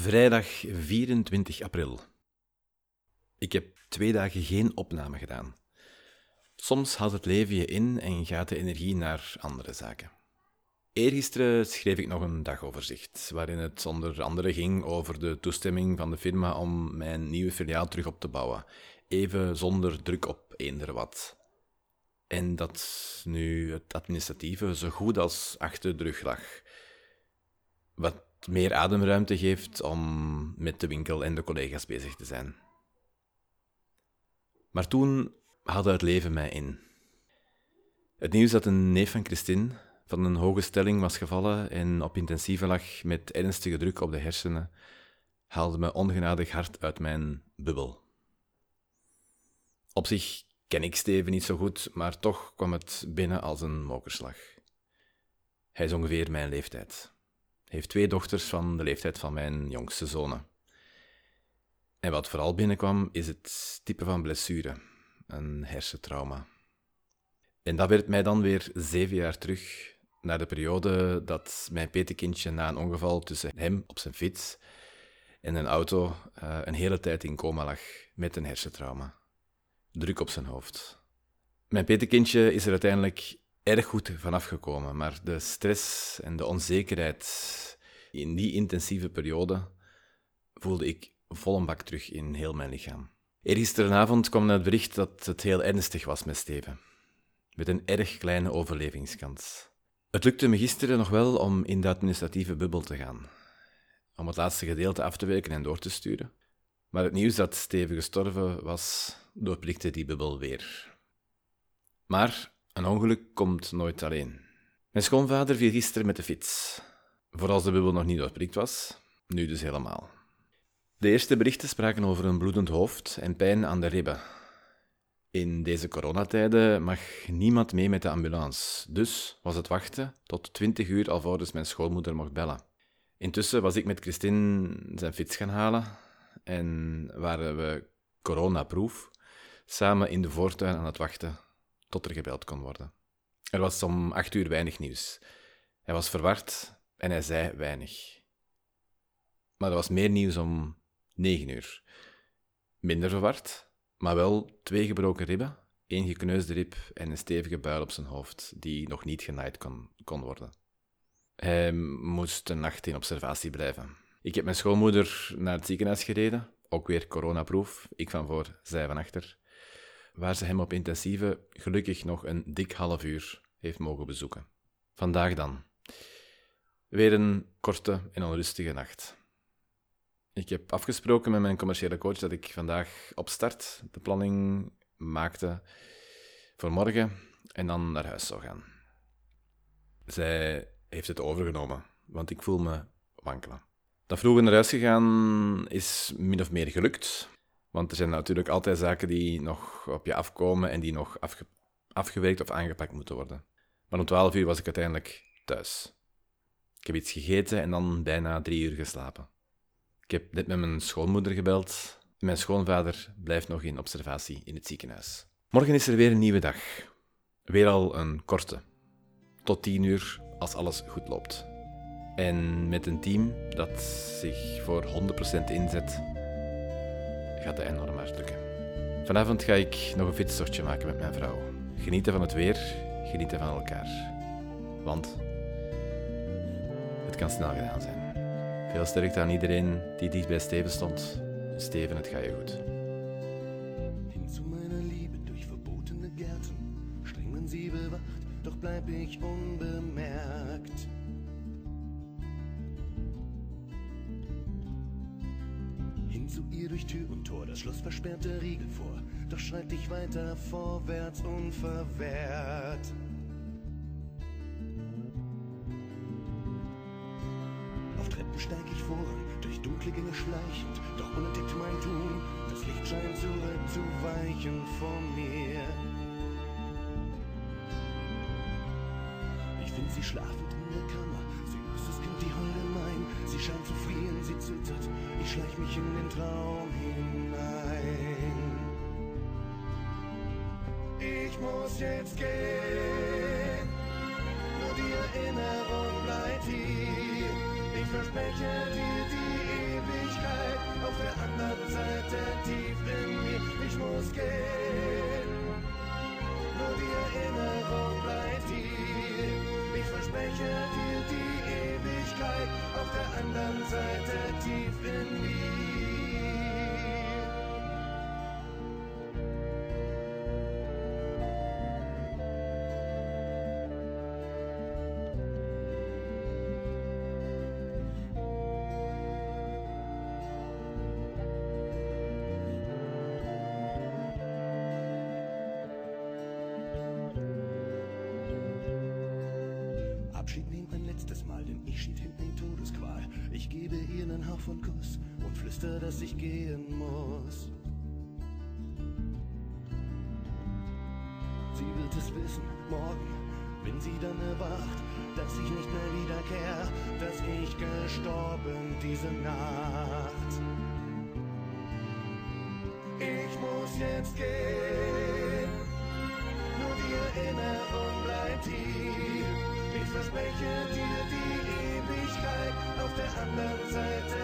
Vrijdag 24 april. Ik heb twee dagen geen opname gedaan. Soms haalt het leven je in en gaat de energie naar andere zaken. Eergisteren schreef ik nog een dagoverzicht, waarin het onder andere ging over de toestemming van de firma om mijn nieuwe filiaal terug op te bouwen, even zonder druk op eender wat. En dat nu het administratieve zo goed als achter de rug lag. Wat meer ademruimte geeft om met de winkel en de collega's bezig te zijn. Maar toen haalde het leven mij in. Het nieuws dat een neef van Christine van een hoge stelling was gevallen en op intensieve lag met ernstige druk op de hersenen, haalde me ongenadig hard uit mijn bubbel. Op zich ken ik Steven niet zo goed, maar toch kwam het binnen als een mokerslag. Hij is ongeveer mijn leeftijd heeft twee dochters van de leeftijd van mijn jongste zonen. En wat vooral binnenkwam, is het type van blessure, een hersentrauma. En dat werd mij dan weer zeven jaar terug naar de periode dat mijn petekindje na een ongeval tussen hem op zijn fiets en een auto uh, een hele tijd in coma lag met een hersentrauma. Druk op zijn hoofd. Mijn petekindje is er uiteindelijk erg goed vanaf gekomen, maar de stress en de onzekerheid in die intensieve periode voelde ik volle bak terug in heel mijn lichaam. Eergisterenavond kwam het bericht dat het heel ernstig was met Steven, met een erg kleine overlevingskans. Het lukte me gisteren nog wel om in de administratieve bubbel te gaan, om het laatste gedeelte af te werken en door te sturen. Maar het nieuws dat Steven gestorven was, doorprikte die bubbel weer. Maar een ongeluk komt nooit alleen. Mijn schoonvader viel gisteren met de fiets. Voor als de bubbel nog niet doorprikt was, nu dus helemaal. De eerste berichten spraken over een bloedend hoofd en pijn aan de ribben. In deze coronatijden mag niemand mee met de ambulance, dus was het wachten tot 20 uur alvorens mijn schoonmoeder mocht bellen. Intussen was ik met Christine zijn fiets gaan halen en waren we coronaproof samen in de voortuin aan het wachten tot er gebeld kon worden. Er was om acht uur weinig nieuws. Hij was verward en hij zei weinig. Maar er was meer nieuws om negen uur. Minder verward, maar wel twee gebroken ribben, één gekneusde rib en een stevige buil op zijn hoofd, die nog niet genaaid kon, kon worden. Hij moest een nacht in observatie blijven. Ik heb mijn schoonmoeder naar het ziekenhuis gereden, ook weer coronaproof, ik van voor, zij van achter, waar ze hem op intensieve gelukkig nog een dik half uur heeft mogen bezoeken. Vandaag dan. Weer een korte en onrustige nacht. Ik heb afgesproken met mijn commerciële coach dat ik vandaag op start de planning maakte voor morgen en dan naar huis zou gaan. Zij heeft het overgenomen, want ik voel me wankelen. Dat vroeger naar huis gegaan is min of meer gelukt, want er zijn natuurlijk altijd zaken die nog op je afkomen en die nog afgewerkt of aangepakt moeten worden. Maar om 12 uur was ik uiteindelijk thuis. Ik heb iets gegeten en dan bijna drie uur geslapen. Ik heb net met mijn schoonmoeder gebeld. Mijn schoonvader blijft nog in observatie in het ziekenhuis. Morgen is er weer een nieuwe dag. Weer al een korte. Tot tien uur als alles goed loopt. En met een team dat zich voor 100% inzet, gaat enorm hard lukken. Vanavond ga ik nog een fietstochtje maken met mijn vrouw. Genieten van het weer, genieten van elkaar. Want het kan snel gedaan zijn. Veel sterkte aan iedereen die dicht bij Steven stond. Steven, het gaat je goed. Hin zu meiner Liebe durch verbotene Gärten, streng sie bewacht, doch bleib ich unbemerkt. Hin zu ihr durch Tür und Tor, das Schloss versperrt der Riegel vor, doch schreite ich weiter vorwärts unverwehrt. steig ich voran, durch dunkle Gänge schleichend, doch unentdeckt mein Tun, das Licht scheint zurückzuweichen vor mir. Ich find sie schlafend in der Kammer, sie ist das Kind, die Holde mein, sie scheint zu gekitzelt hat. Ich schleich mich in den Traum hinein. Ich muss jetzt gehen, nur die Erinnerung bleibt hier. Ich verspreche dir die Ewigkeit auf der anderen Seite tief in mir. Ich muss gehen, nur die Erinnerung Todesqual. Ich gebe ihr einen Hauch von Kuss und flüster, dass ich gehen muss. Sie wird es wissen, morgen, wenn sie dann erwacht, dass ich nicht mehr wiederkehr, dass ich gestorben diese Nacht. Ich muss jetzt gehen, nur die Erinnerung bleibt hier. Ich verspreche dir die Ewigkeit auf der anderen Seite.